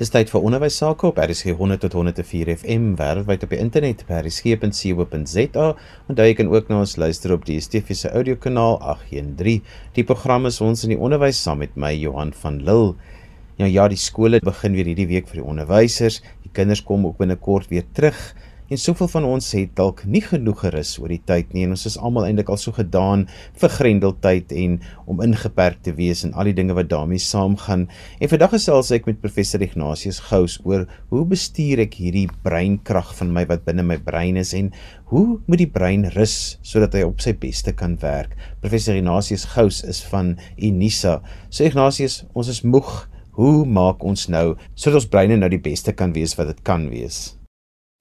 Dis tyd vir onderwys sake op RSG 100 tot 104 FM wêreldwyd op die internet by rsg.co.za. Onthou jy kan ook na ons luister op die DSTV se audiokanaal 813. Die program is ons in die onderwys saam met my Johan van Lille. Ja ja, die skole begin weer hierdie week vir die onderwysers. Die kinders kom ook binnekort weer terug. En soveel van ons het dalk nie genoeg gerus oor die tyd nie en ons is almal eintlik al so gedaan vir grendeltyd en om ingeperk te wees en al die dinge wat daarmee saamgaan. En vandag gesels ek met professor Ignatius Gous oor hoe bestuur ek hierdie breinkrag van my wat binne my brein is en hoe moet die brein rus sodat hy op sy beste kan werk. Professor Ignatius Gous is van Unisa. So Ignatius, ons is moeg. Hoe maak ons nou sodat ons breine nou die beste kan wees wat dit kan wees?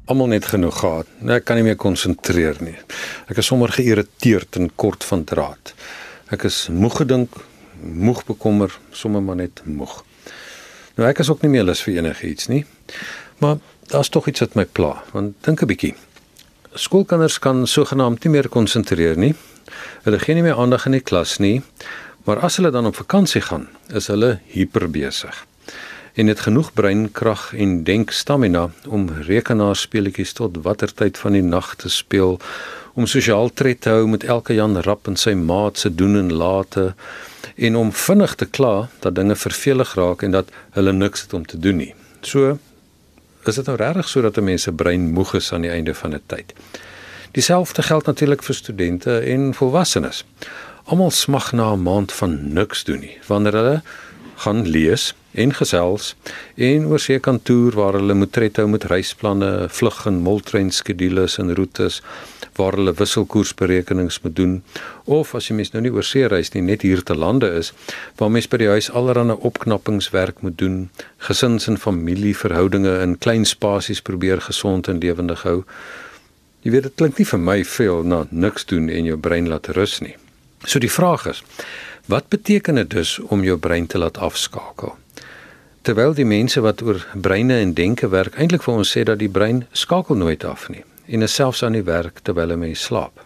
Almal net genoeg gehad. Nee, ek kan nie meer konsentreer nie. Ek is sommer geïrriteerd en kort van draad. Ek is moeg gedink, moeg bekommer, sommer maar net moeg. Nou ek is ook nie meer lus vir enigiets nie. Maar daar's tog iets wat my pla, want dink 'n bietjie. Skoolkinders kan sogenaamd nie meer konsentreer nie. Hulle gee nie meer aandag in die klas nie. Maar as hulle dan op vakansie gaan, is hulle hiperbesig en het genoeg breinkrag en denkstamina om rekenaarspeletjies tot watter tyd van die nag te speel om sosiaal tred te hou met elke Jan Rap en sy maat se doen en late en om vinnig te kla dat dinge vervelig raak en dat hulle niks het om te doen nie. So is dit nou regtig sodat 'n mens se brein moeg is aan die einde van 'n tyd. Dieselfde geld natuurlik vir studente en volwassenes. Almal smag na 'n maand van niks doen nie wanneer hulle gaan lees en gesels en oor se kantoor waar hulle moet tred hou met reisplanne, vlug en moltrein skedules en roetes waar hulle wisselkoersberekenings moet doen. Of as jy mens nou nie oor see reis nie net hier te lande is waar mens by die huis allerlei opknappingswerk moet doen gesins en familieverhoudinge in klein spasies probeer gesond en lewendig hou. Jy weet dit klink nie vir my veel na niks doen en jou brein laat rus nie. So die vraag is wat beteken dit dus om jou brein te laat afskakel terwyl die mense wat oor breine en denke werk eintlik vir ons sê dat die brein skakel nooit af nie en is selfs aan die werk terwyl 'n mens slaap.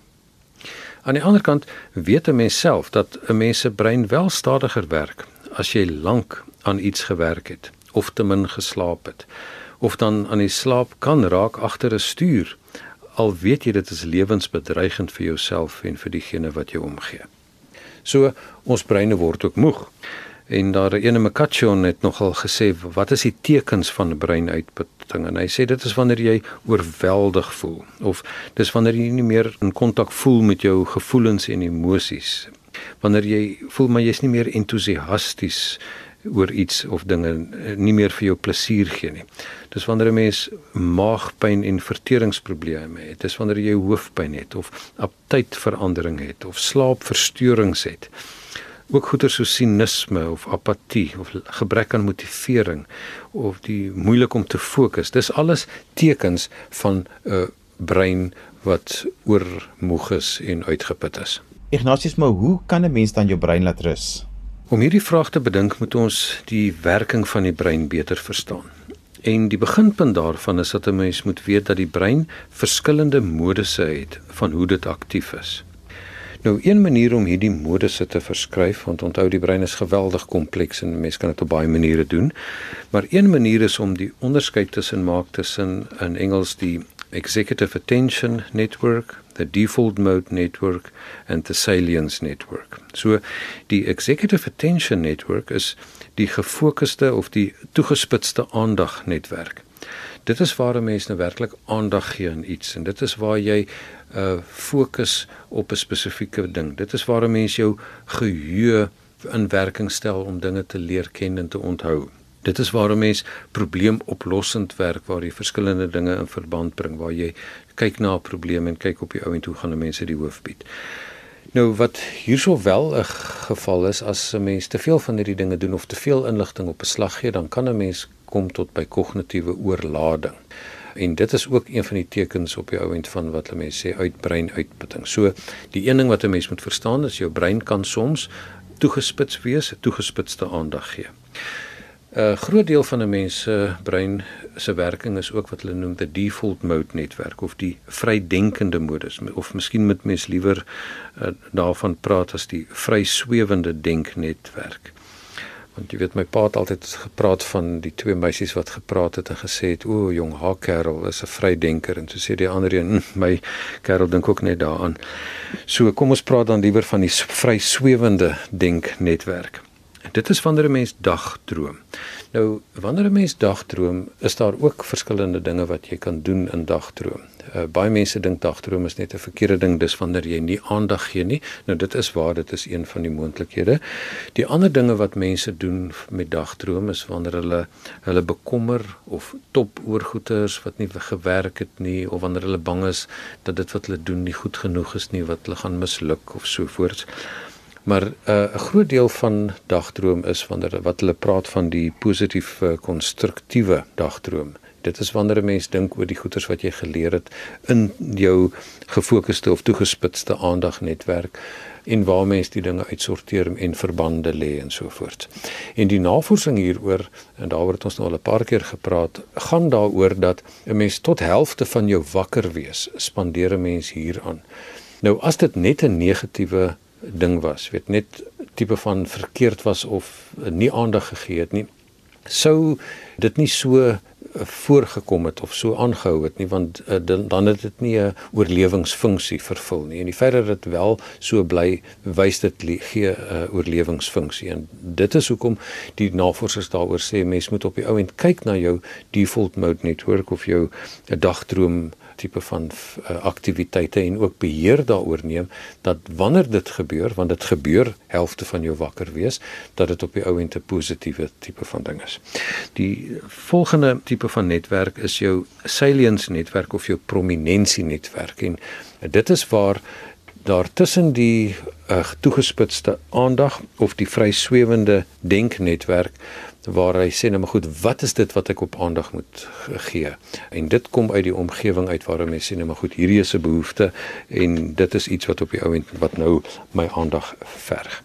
Aan die ander kant weet 'n mens self dat 'n mens se brein wel stadiger werk as jy lank aan iets gewerk het of te min geslaap het of dan aan die slaap kan raak agter 'n stuur al weet jy dit is lewensbedreigend vir jouself en vir diegene wat jou omgee. So ons breine word ook moeg. En daar ene Makachion het nogal gesê wat is die tekens van breinuitputting en hy sê dit is wanneer jy oorweldig voel of dis wanneer jy nie meer in kontak voel met jou gevoelens en emosies wanneer jy voel maar jy's nie meer entoesiasties oor iets of dinge nie meer vir jou plesier gee nie. Dis wanneer 'n mens maagpyn en verteringsprobleme het. Dis wanneer jy hoofpyn het of aptydverandering het of slaapversteurings het ook goeie so sinisme of apatie of gebrek aan motivering of die moeilik om te fokus. Dis alles tekens van 'n uh, brein wat oormoeg is en uitgeput is. Ignatius, maar hoe kan 'n mens dan jou brein laat rus? Om hierdie vraag te bedink, moet ons die werking van die brein beter verstaan. En die beginpunt daarvan is dat 'n mens moet weet dat die brein verskillende modusse het van hoe dit aktief is. Nou een manier om hierdie modusse te verskryf, want onthou die brein is geweldig kompleks en mense kan dit op baie maniere doen. Maar een manier is om die onderskeid tussen maak tussen in Engels die executive attention network, the default mode network and the salience network. So die executive attention network is die gefokusde of die toegespitste aandag netwerk. Dit is waar 'n mens nou werklik aandag gee aan iets en dit is waar jy uh fokus op 'n spesifieke ding. Dit is waar 'n mens jou geheue in werking stel om dinge te leer ken en te onthou. Dit is waar 'n mens probleemoplossend werk waar jy verskillende dinge in verband bring, waar jy kyk na 'n probleem en kyk op die ou en toe gaan 'n mens dit die hoof bied. Nou wat hierso wel 'n geval is as 'n mens te veel van hierdie dinge doen of te veel inligting op 'n slag gee, dan kan 'n mens kom tot by kognitiewe oorlading en dit is ook een van die tekens op die ouend van wat hulle mense sê uitbrein uitputting. So die een ding wat 'n mens moet verstaan is jou brein kan soms toegespits wees, toegespitste aandag gee. 'n Groot deel van 'n mens se brein se werking is ook wat hulle noem die default mode netwerk of die vrydenkende modus of miskien met mens liewer uh, daarvan praat as die vryswewende denknetwerk Want jy weet my pa het altyd gepraat van die twee meisies wat gepraat het en gesê het o, jong haar kerel is 'n vrydenker en so sê die ander een hm, my kerel dink ook net daaraan. So kom ons praat dan liewer van die vry swewende denknetwerk. Dit is wanneer 'n mens dagdroom. Nou, wanneer 'n mens dagdroom, is daar ook verskillende dinge wat jy kan doen in dagdroom. Uh, baie mense dink dagdroom is net 'n verkeerde ding, dis wanneer jy nie aandag gee nie. Nou dit is waar, dit is een van die moontlikhede. Die ander dinge wat mense doen met dagdroom is wanneer hulle hulle bekommer of top oorgoeters wat nie gewerk het nie of wanneer hulle bang is dat dit wat hulle doen nie goed genoeg is nie, wat hulle gaan misluk of so voort. Maar eh, 'n uh, groot deel van dagdroom is wanneer wat hulle praat van die positief konstruktiewe dagdroom. Dit is wanneer 'n mens dink oor die goeders wat jy geleer het in jou gefokusde of toegespitste aandagnetwerk en waar mens die dinge uitsorteer en verbande lê en so voort. En die navorsing hieroor en daaroor het ons nou al 'n paar keer gepraat, gaan daaroor dat 'n mens tot helfte van jou wakker wees spandeer 'n mens hieraan. Nou as dit net 'n negatiewe ding was, weet net tipe van verkeerd was of nie aandag gegee het nie, sou dit nie so eh, voorgekom het of so aangehou het nie want uh, dan het dit nie 'n oorlewingsfunksie vervul nie. En die feit dat dit wel so bly wys dit gee 'n uh, oorlewingsfunksie. En dit is hoekom die navorsers daaroor sê mens moet op die ou end kyk na jou default mode netwerk of jou dagdroom tipe van uh, aktiwiteite en ook beheer daaroor neem dat wanneer dit gebeur want dit gebeur helfte van jou wakker wees dat dit op die ou end 'n positiewe tipe van ding is. Die volgende tipe van netwerk is jou salience netwerk of jou prominensie netwerk en dit is waar daar tussen die uh, toegespitste aandag of die vryswewende denknetwerk waar hy sê nou maar goed, wat is dit wat ek op aandag moet gee? En dit kom uit die omgewing uit waar mense sê nou maar goed, hierdie is 'n behoefte en dit is iets wat op die ouend wat nou my aandag verg.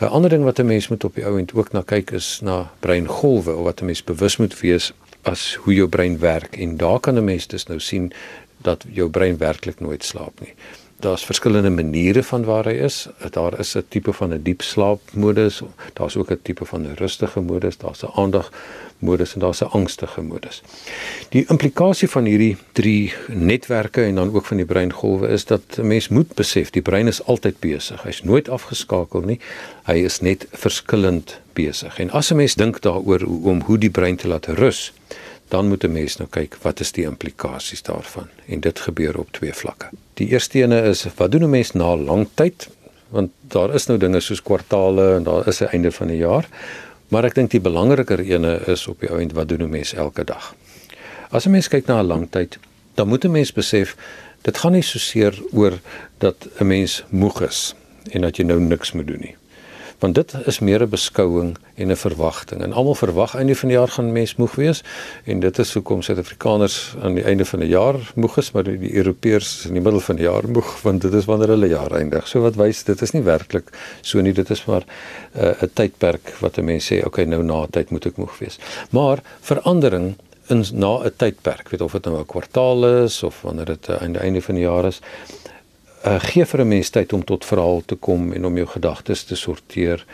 'n Ander ding wat 'n mens moet op die ouend ook na kyk is na breingolwe of wat 'n mens bewus moet wees as hoe jou brein werk en daar kan 'n mens dus nou sien dat jou brein werklik nooit slaap nie daar's verskillende maniere van waar hy is. Daar is 'n tipe van 'n diep slaapmodus, daar's ook 'n tipe van 'n rustige modus, daar's 'n aandag modus en daar's 'n angstige modus. Die implikasie van hierdie drie netwerke en dan ook van die breingolwe is dat 'n mens moet besef die brein is altyd besig. Hy's nooit afgeskakel nie. Hy is net verskillend besig. En as 'n mens dink daaroor om hoe die brein te laat rus, dan moet 'n mens nou kyk wat is die implikasies daarvan en dit gebeur op twee vlakke. Die eerste ene is wat doen 'n mens na lang tyd? Want daar is nou dinge soos kwartaale en daar is 'n einde van die jaar. Maar ek dink die belangriker ene is op die ou end wat doen 'n mens elke dag? As 'n mens kyk na 'n lang tyd, dan moet 'n mens besef dit gaan nie so seer oor dat 'n mens moeg is en dat jy nou niks moet doen nie want dit is meer 'n beskouing en 'n verwagting. En almal verwag einde van die jaar gaan mens moeg wees en dit is hoekom Suid-Afrikaners aan die einde van die jaar moeg is, maar die Europeërs in die middel van die jaar moeg want dit is wanneer hulle jaar eindig. So wat wys dit is nie werklik so nie, dit is maar uh, 'n tydperk wat 'n mens sê, okay, nou na tyd moet ek moeg wees. Maar verandering in na 'n tydperk, weet of dit nou 'n kwartaal is of wanneer dit aan die einde van die jaar is, uh, gee vir 'n mens tyd om tot verhaal te kom en om jou gedagtes te sorteer.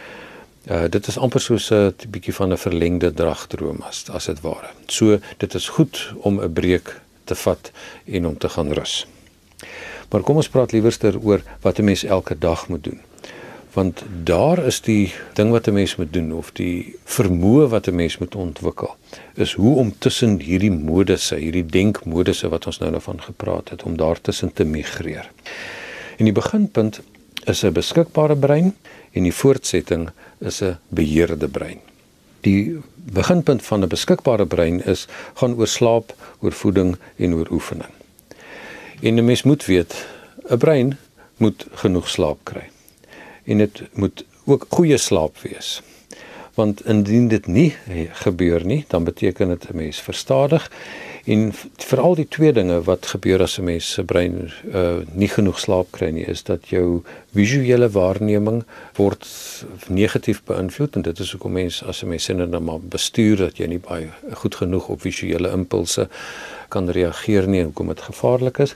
Uh dit is amper soos 'n bietjie van 'n verlengde dragdroom as as dit ware. So dit is goed om 'n breek te vat en om te gaan rus. Maar kom ons praat liewerster oor wat 'n mens elke dag moet doen want daar is die ding wat 'n mens moet doen of die vermoë wat 'n mens moet ontwikkel is hoe om tussen hierdie modusse, hierdie denkmodusse wat ons nou nou van gepraat het om daar tussen te migreer. En die beginpunt is 'n beskikbare brein en die voortsetting is 'n beheerde brein. Die beginpunt van 'n beskikbare brein is gaan oor slaap, oor voeding en oor oefening. En 'n mens moet weet, 'n brein moet genoeg slaap kry en dit moet ook goeie slaap wees. Want indien dit nie gebeur nie, dan beteken dit 'n mens verstadig en veral die twee dinge wat gebeur as 'n mens se brein uh, nie genoeg slaap kry nie, is dat jou visuele waarneming word negatief beïnvloed en dit is hoekom mense as 'n mens sinne dan maar bestuur dat jy nie baie goed genoeg op visuele impulse kan reageer nie en hoekom dit gevaarlik is.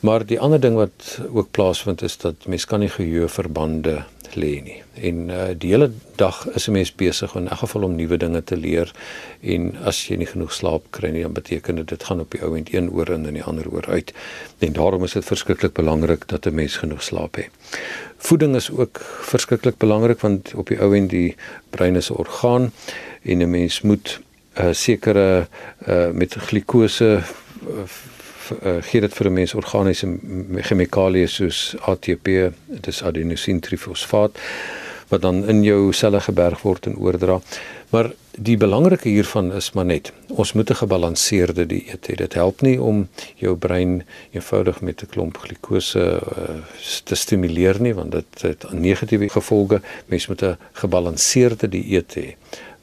Maar die ander ding wat ook plaasvind is dat mens kan nie geheueverbande lê nie. En uh die hele dag is 'n mens besig in 'n geval om nuwe dinge te leer en as jy nie genoeg slaap kry nie, dan beteken dit dit gaan op die ou end een oor in en die ander oor uit. En daarom is dit verskriklik belangrik dat 'n mens genoeg slaap het. Voeding is ook verskriklik belangrik want op die ou end die brein is 'n orgaan en 'n mens moet 'n uh, sekere uh met glikose uh, uh, gee dit vir 'n mens organiese chemikalieë soos ATP, dit is adenosine trifosfaat wat dan in jou selle geberg word en oordra. Maar die belangrike hiervan is maar net ons moet 'n gebalanseerde dieet hê. Dit help nie om jou brein eenvoudig met 'n klomp glikose uh, te stimuleer nie want dit het negatiewe gevolge. Mens moet 'n gebalanseerde dieet hê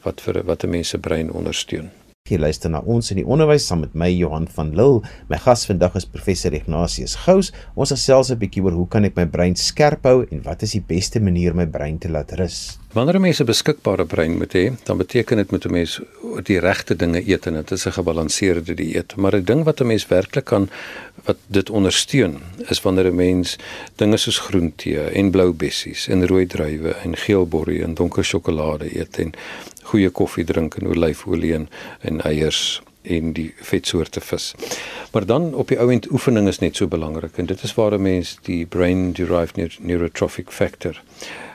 wat vir wat 'n mens se brein ondersteun. Jy luister na ons in die onderwys saam met my Johan van Lille. My gas vandag is professor Ignatius Gous. Ons gesels 'n bietjie oor hoe kan ek my brein skerp hou en wat is die beste manier om my brein te laat rus? Wanneer 'n mens 'n beskikbare brein moet hê, dan beteken dit met 'n mens die regte dinge eet en dit is 'n gebalanseerde dieet. Maar 'n ding wat 'n mens werklik kan wat dit ondersteun, is wanneer 'n mens dinge soos groentee en blou bessies en rooi druiwe en geel borrie en donker sjokolade eet en goeie koffie drink en olyfolie en, en eiers en die vetsoorte vis. Maar dan op die ouend oefening is net so belangrik en dit is waar 'n mens die brain derived neurotrophic factor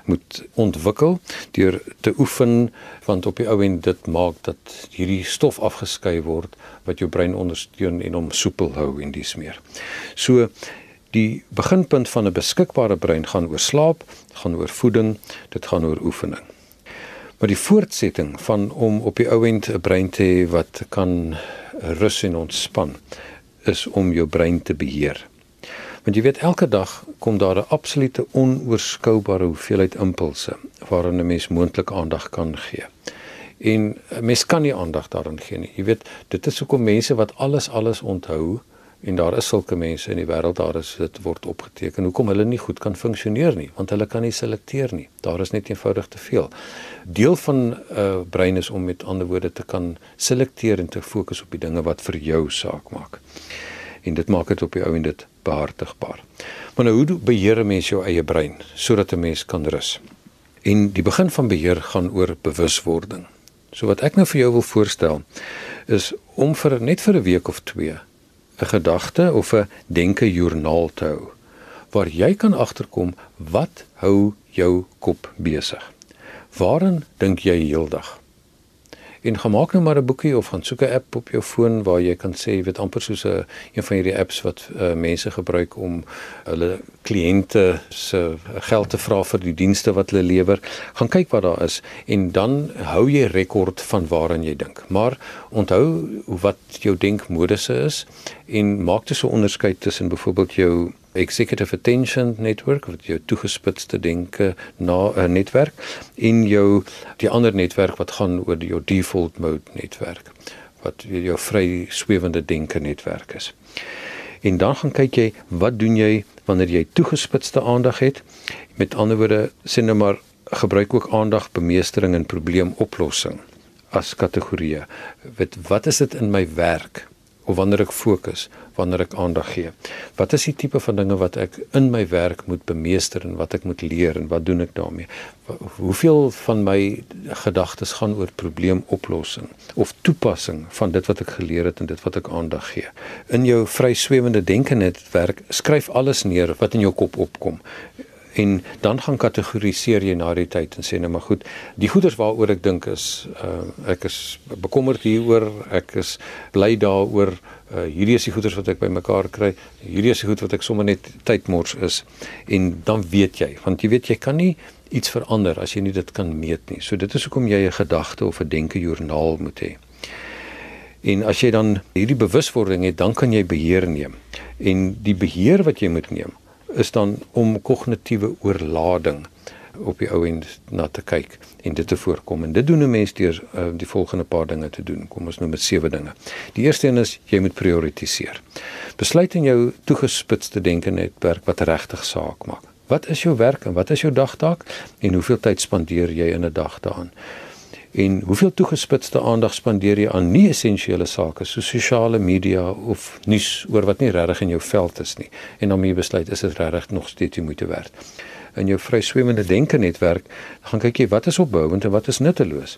moet ontwikkel deur te oefen want op die ouend dit maak dat hierdie stof afgeskei word wat jou brein ondersteun en hom soepel hou en dis meer. So die beginpunt van 'n beskikbare brein gaan oor slaap, gaan oor voeding, dit gaan oor oefening. Maar die voortsetting van om op die ouend 'n brein te hê wat kan rus en ontspan is om jou brein te beheer. Want jy weet elke dag kom daar 'n absolute onoorskoubare hoeveelheid impulse waaraan 'n mens moontlik aandag kan gee. En mens kan nie aandag daaraan gee nie. Jy weet, dit is hoekom mense wat alles alles onthou en daar is sulke mense in die wêreld daar is dit word opgeteken hoekom hulle nie goed kan funksioneer nie want hulle kan nie selekteer nie. Daar is net eenvoudig te veel. Deel van 'n uh, brein is om met ander woorde te kan selekteer en te fokus op die dinge wat vir jou saak maak. En dit maak dit op die ou en dit behartigbaar. Maar nou hoe beheer 'n mens jou eie brein sodat 'n mens kan rus? En die begin van beheer gaan oor bewuswording so wat ek nou vir jou wil voorstel is om vir net vir 'n week of 2 'n gedagte of 'n denke joernaal te hou waar jy kan agterkom wat hou jou kop besig. Waarin dink jy heeldag? En gemaak nou maar 'n boekie of gaan soek 'n app op jou foon waar jy kan sê jy weet amper soos 'n een van hierdie apps wat uh, mense gebruik om hulle kliënte se geld te vra vir die dienste wat hulle lewer. Gaan kyk wat daar is en dan hou jy rekord van waaraan jy dink. Maar onthou wat jou denkmodusse is en maak dus 'n onderskeid tussen byvoorbeeld jou executive attention network wat jou toegespitste denke na 'n uh, netwerk en jou die ander netwerk wat gaan oor jou default mode netwerk wat jou vry swewende denke netwerk is. En dan gaan kyk jy wat doen jy wanneer jy toegespitste aandag het? Met ander woorde, sê nou maar gebruik ook aandag bemeestering en probleemoplossing as kategorieë. Wat wat is dit in my werk? Of wanneer ek fokus, wanneer ek aandag gee. Wat is die tipe van dinge wat ek in my werk moet bemeester en wat ek moet leer en wat doen ek daarmee? Hoeveel van my gedagtes gaan oor probleemoplossing of toepassing van dit wat ek geleer het en dit wat ek aandag gee? In jou vryswewende denke netwerk skryf alles neer wat in jou kop opkom en dan gaan kategoriseer jy na die tyd en sê nou maar goed die goeders waaroor ek dink is uh, ek is bekommerd hieroor ek is bly daaroor uh, hierdie is die goeders wat ek bymekaar kry hierdie is die goed wat ek sommer net tydmors is. En dan weet jy want jy weet jy kan nie iets verander as jy nie dit kan meet nie. So dit is hoekom jy 'n gedagte of 'n denke joernaal moet hê. En as jy dan hierdie bewuswording het, dan kan jy beheer neem. En die beheer wat jy moet neem, is dan om kognitiewe oorlading op die ou end na te kyk en dit te voorkom. En dit doen 'n mens deur uh, die volgende paar dinge te doen. Kom ons noem dit sewe dinge. Die eerste een is jy moet prioritiseer. Besluit in jou toegespitste denke netwerk wat regtig saak maak. Wat is jou werk en wat is jou dagtaak en hoeveel tyd spandeer jy in 'n dag daaraan en hoeveel toegespitste aandag spandeer jy aan nie essensiële sake soos sosiale media of nuus oor wat nie regtig in jou veld is nie en dan moet jy besluit is dit regtig nog steeds jy moet werk in jou vryswemmende denke netwerk, gaan kyk jy wat is opbouend en wat is nutteloos.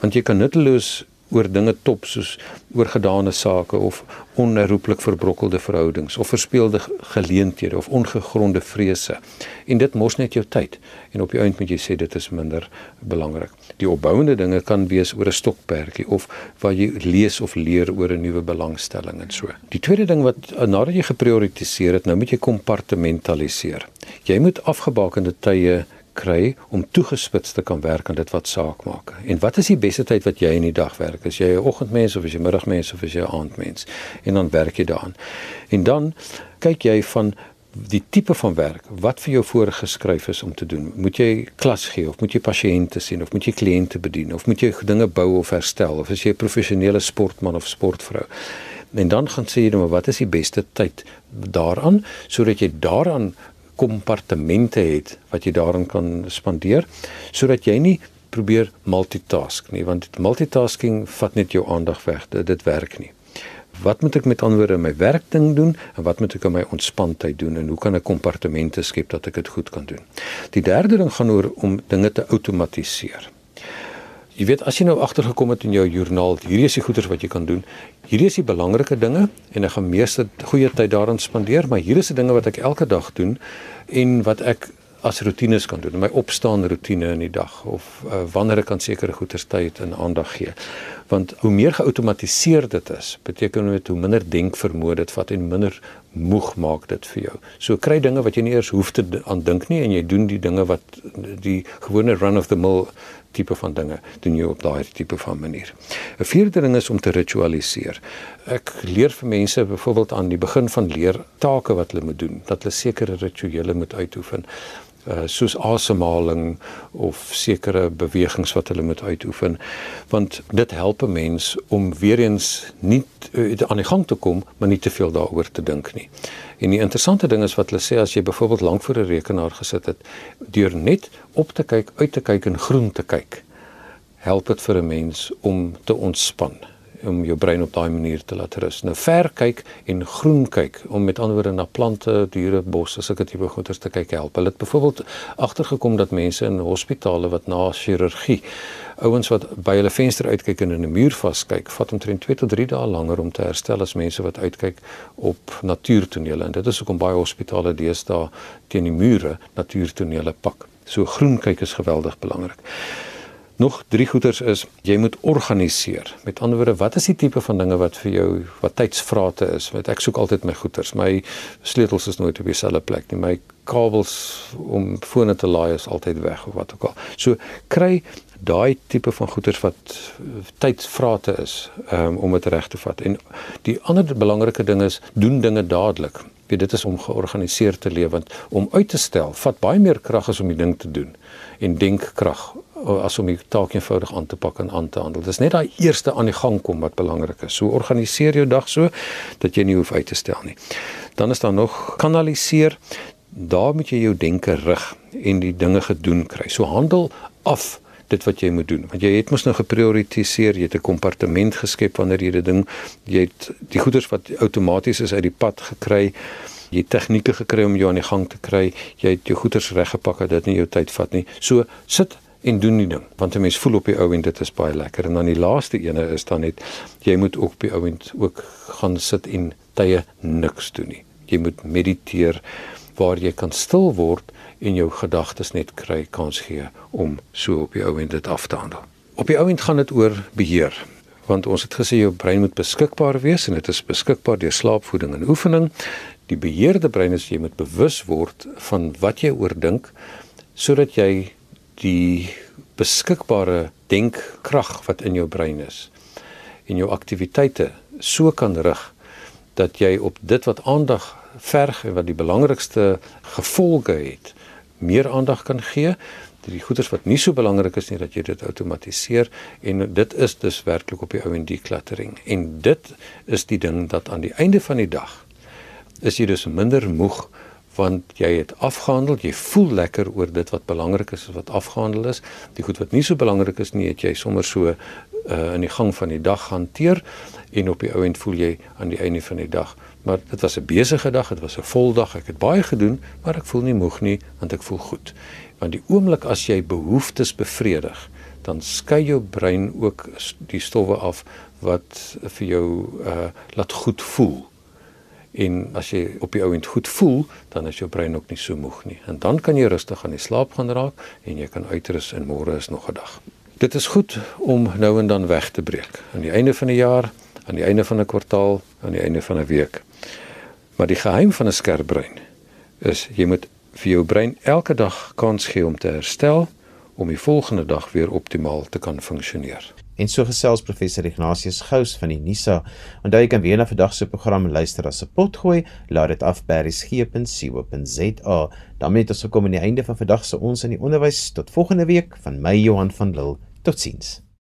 Want jy kan nutteloos oor dinge top soos oorgedane sake of onherroepelik verbrokkelde verhoudings of verspeelde geleenthede of ongegronde vrese. En dit mos net jou tyd. En op die einde moet jy sê dit is minder belangrik. Die opbouende dinge kan wees oor 'n stokperdjie of waar jy lees of leer oor 'n nuwe belangstelling en so. Die tweede ding wat nadat jy geprioritiseer het, nou moet jy kompartmentaliseer. Jy moet afgebakende tye kry om toegespits te kan werk aan dit wat saak maak. En wat is die beste tyd wat jy in die dag werk? Is jy 'n oggendmens of is jy 'n middagmens of is jy 'n aandmens? En dan werk jy daaraan. En dan kyk jy van die tipe van werk wat vir jou voorgeskryf is om te doen. Moet jy klas gee of moet jy pasiënte sien of moet jy kliënte bedien of moet jy dinge bou of herstel of is jy 'n professionele sportman of sportvrou? En dan gaan sê jy nou wat is die beste tyd daaraan sodat jy daaraan kompartemente het wat jy daarin kan spandeer sodat jy nie probeer multitask nie want multitasking vat net jou aandag weg dit, dit werk nie. Wat moet ek met anderwoorde my werkding doen en wat moet ek in my ontspanning doen en hoe kan ek kompartemente skep dat ek dit goed kan doen? Die derde ding gaan oor om dinge te outomatiseer Jy weet as jy nou agtergekom het in jou joernaal, hierdie is die goeders wat jy kan doen. Hierdie is die belangrike dinge en ek gaan meeste goeie tyd daaraan spandeer, maar hier is die dinge wat ek elke dag doen en wat ek as rotines kan doen. My opstaan rotine in die dag of uh, wanneer ek kan sekere goeders tyd en aandag gee. Want hoe meer geautomatiseer dit is, beteken dit hoe minder denkvermoë dit vat en minder moeg maak dit vir jou. So kry dinge wat jy nie eers hoef te aan dink nie en jy doen die dinge wat die gewone run of the mill tipe van dinge doen jy op daai tipe van manier. 'n Vierde ding is om te ritualiseer. Ek leer vir mense byvoorbeeld aan die begin van leer take wat hulle moet doen, dat hulle sekere rituele moet uitoefen. Uh, soos asemhaling of sekere bewegings wat hulle moet uitoefen want dit help 'n mens om weer eens nie uh, aan die gang te kom maar nie te veel daaroor te dink nie. En die interessante ding is wat hulle sê as jy byvoorbeeld lank voor 'n rekenaar gesit het deur net op te kyk, uit te kyk en groen te kyk help dit vir 'n mens om te ontspan om jou brein op daai manier te laat rus. Nou ver kyk en groen kyk om met ander woorde na plante, diere, bosse, sulke tipe goeders te kyk help. Hulle het byvoorbeeld agtergekom dat mense in hospitale wat na chirurgie ouens wat by hulle venster uitkyk en in 'n muur vaskyk, vat omtrent 2 tot 3 dae langer om te herstel as mense wat uitkyk op natuurtonele. En dit is hoekom baie hospitale deesdae teen die mure natuurtonele pak. So groen kyk is geweldig belangrik. Nog drie goeters is jy moet organiseer. Met ander woorde, wat is die tipe van dinge wat vir jou wat tydsvrate is? Want ek soek altyd my goeters. My sleutels is nooit op dieselfde plek nie. My kabels om fone te laai is altyd weg of wat ook al. So kry daai tipe van goeders wat tydsvrate is um, om dit reg te vat. En die ander belangrike ding is doen dinge dadelik. Weet dit is om georganiseerd te leef want om uit te stel vat baie meer krag as om die ding te doen en denkkrag as om die taak eenvoudig aan te pak en aan te handel. Dis net daai eerste aan die gang kom wat belangrik is. So organiseer jou dag so dat jy nie hoef uit te stel nie. Dan is daar nog kanaliseer. Daar moet jy jou denke rig en die dinge gedoen kry. So handel af dit wat jy moet doen. Want jy het mos nou geprioritiseer, jy het 'n kompartement geskep wanneer jy dit ding, jy het die goeders wat outomaties is uit die pad gekry jy tegnieke gekry om jou aan die gang te kry, jy het jou goeders reggepak dat dit nie jou tyd vat nie. So sit en doen die ding want 'n mens voel op die ou en dit is baie lekker en dan die laaste ene is dan net jy moet ook op die ou en ook gaan sit en tye niks doen nie jy moet mediteer waar jy kan stil word en jou gedagtes net kry kans gee om so op die ou en dit af te handel. Op die ou en gaan dit oor beheer want ons het gesê jou brein moet beskikbaar wees en dit is beskikbaar deur slaapvoeding en oefening. Die beheerde brein is jy moet bewus word van wat jy oordink sodat jy die beskikbare denkkrag wat in jou brein is en jou aktiwiteite so kan rig dat jy op dit wat aandag verg en wat die belangrikste gevolge het meer aandag kan gee. Die goeders wat nie so belangrik is nie dat jy dit outomatiseer. En dit is dus werklik op die ou en die klattering. En dit is die ding dat aan die einde van die dag is jy dus minder moeg want jy het afgehandel, jy voel lekker oor dit wat belangrik is wat afgehandel is. Die goed wat nie so belangrik is nie, het jy sommer so uh in die gang van die dag hanteer. En op die ouend voel jy aan die einde van die dag maar dit was 'n besige dag, dit was 'n vol dag. Ek het baie gedoen, maar ek voel nie moeg nie want ek voel goed. Want die oomblik as jy behoeftes bevredig, dan skei jou brein ook die stowwe af wat vir jou uh laat goed voel. En as jy op die ouend goed voel, dan is jou brein ook nie so moeg nie. En dan kan jy rustig aan die slaap gaan raak en jy kan uitrus en môre is nog 'n dag. Dit is goed om nou en dan weg te breek. Aan die einde van die jaar, aan die einde van 'n kwartaal, aan die einde van 'n week. Maar die geheim van 'n skerp brein is jy moet vir jou brein elke dag kans gee om te herstel om die volgende dag weer optimaal te kan funksioneer. En so gesels professor Ignatius Gous van die NISA. Onthou jy kan weer na vandag se program luister as 'n potgooi, laat dit af by resgep.co.za. daarmee het ons gekom aan die einde van vandag se ons in die onderwys. Tot volgende week van my Johan van Lille. Totsiens.